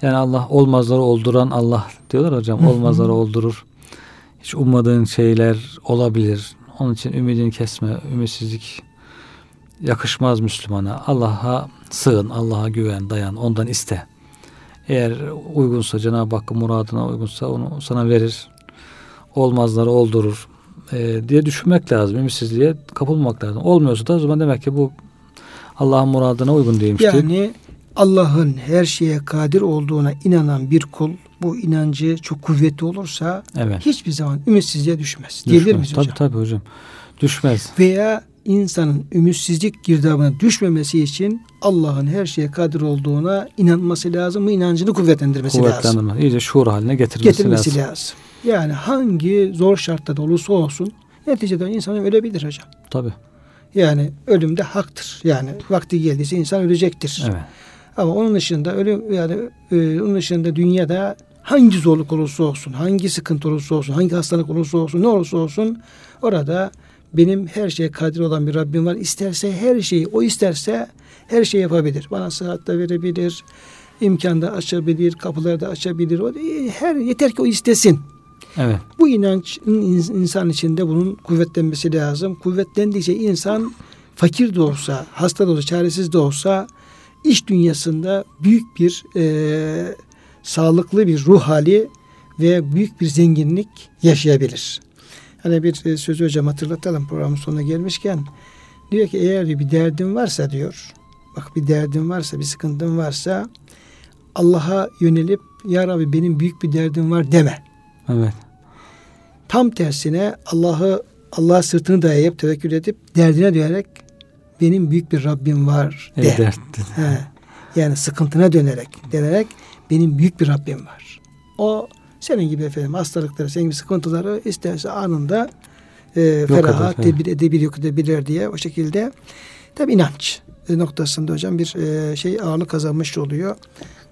Yani Allah olmazları olduran Allah diyorlar hocam. Olmazları oldurur. Hiç ummadığın şeyler olabilir. Onun için ümidini kesme, ümitsizlik yakışmaz Müslümana. Allah'a sığın, Allah'a güven, dayan, ondan iste. Eğer uygunsa Cenab-ı Hakk'ın muradına uygunsa onu sana verir. Olmazları oldurur e, diye düşünmek lazım. Ümitsizliğe kapılmak lazım. Olmuyorsa da o zaman demek ki bu Allah'ın muradına uygun değilmiştir. Yani Allah'ın her şeye kadir olduğuna inanan bir kul bu inancı çok kuvvetli olursa evet. hiçbir zaman ümitsizliğe düşmez. Diyebilir Düşmez. miyiz Tabii hocam? tabii hocam. Düşmez. Veya insanın ümitsizlik girdabına düşmemesi için Allah'ın her şeye kadir olduğuna inanması lazım. Bu inancını kuvvetlendirmesi lazım. İyice şuur haline getirmesi, Getirmesi lazım. lazım. Yani hangi zor şartta da olursa olsun neticede insan ölebilir hocam. Tabii. Yani ölüm de haktır. Yani vakti geldiyse insan ölecektir. Evet. Ama onun dışında öyle yani e, onun dışında dünyada hangi zorluk olursa olsun, hangi sıkıntı olursa olsun, hangi hastalık olursa olsun, ne olursa olsun orada benim her şeye kadir olan bir Rabbim var. İsterse her şeyi, o isterse her şeyi yapabilir. Bana sıhhat da verebilir, imkan da açabilir, kapıları da açabilir. O, e, her yeter ki o istesin. Evet. Bu inanç in- insan içinde bunun kuvvetlenmesi lazım. Kuvvetlendikçe insan fakir de olsa, hasta da olsa, çaresiz de olsa iş dünyasında büyük bir e, sağlıklı bir ruh hali ve büyük bir zenginlik yaşayabilir. Hani bir e, sözü hocam hatırlatalım programın sonuna gelmişken diyor ki eğer bir derdin varsa diyor bak bir derdin varsa, bir sıkıntın varsa Allah'a yönelip Ya Rabbi benim büyük bir derdim var deme. Evet. Tam tersine Allah'ı Allah'a sırtını dayayıp tevekkül edip derdine dönerek benim büyük bir Rabbim var de. E, dert. He. Yani sıkıntına dönerek, denerek benim büyük bir Rabbim var. O senin gibi efendim hastalıkları, senin gibi sıkıntıları isterse anında e, feraha eder, tedbir edebilir, yok edebilir diye o şekilde tabi inanç noktasında hocam bir e, şey ağırlık kazanmış oluyor.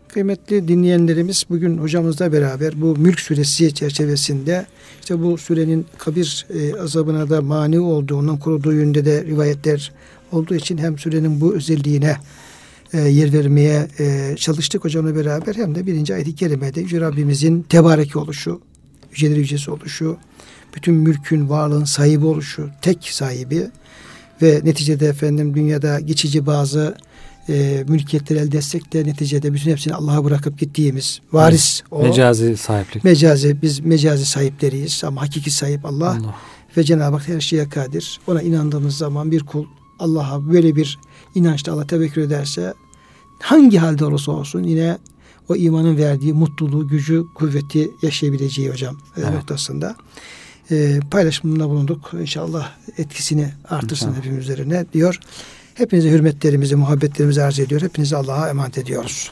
Kıymetli dinleyenlerimiz bugün hocamızla beraber bu Mülk Suresi çerçevesinde işte bu surenin kabir e, azabına da mani olduğundan koruduğu yönde de rivayetler olduğu için hem surenin bu özelliğine e, yer vermeye e, çalıştık hocamla beraber hem de birinci ayet-i kerimede Yüce Rabbimizin tebarek oluşu, yüceleri yücesi oluşu, bütün mülkün, varlığın sahibi oluşu, tek sahibi ve neticede efendim dünyada geçici bazı e, mülkiyetleri elde etsek de neticede bütün hepsini Allah'a bırakıp gittiğimiz varis o. Mecazi sahiplik. Mecazi, biz mecazi sahipleriyiz ama hakiki sahip Allah. Allah. Ve Cenab-ı Hak her şeye kadir. Ona inandığımız zaman bir kul Allah'a böyle bir inançla Allah tevekkül ederse hangi halde olursa olsun yine o imanın verdiği mutluluğu, gücü, kuvveti yaşayabileceği hocam e, Evet. noktasında. E, paylaşımında bulunduk. İnşallah etkisini artırsın İnşallah. hepimiz üzerine diyor. Hepinize hürmetlerimizi, muhabbetlerimizi arz ediyor. Hepinizi Allah'a emanet ediyoruz.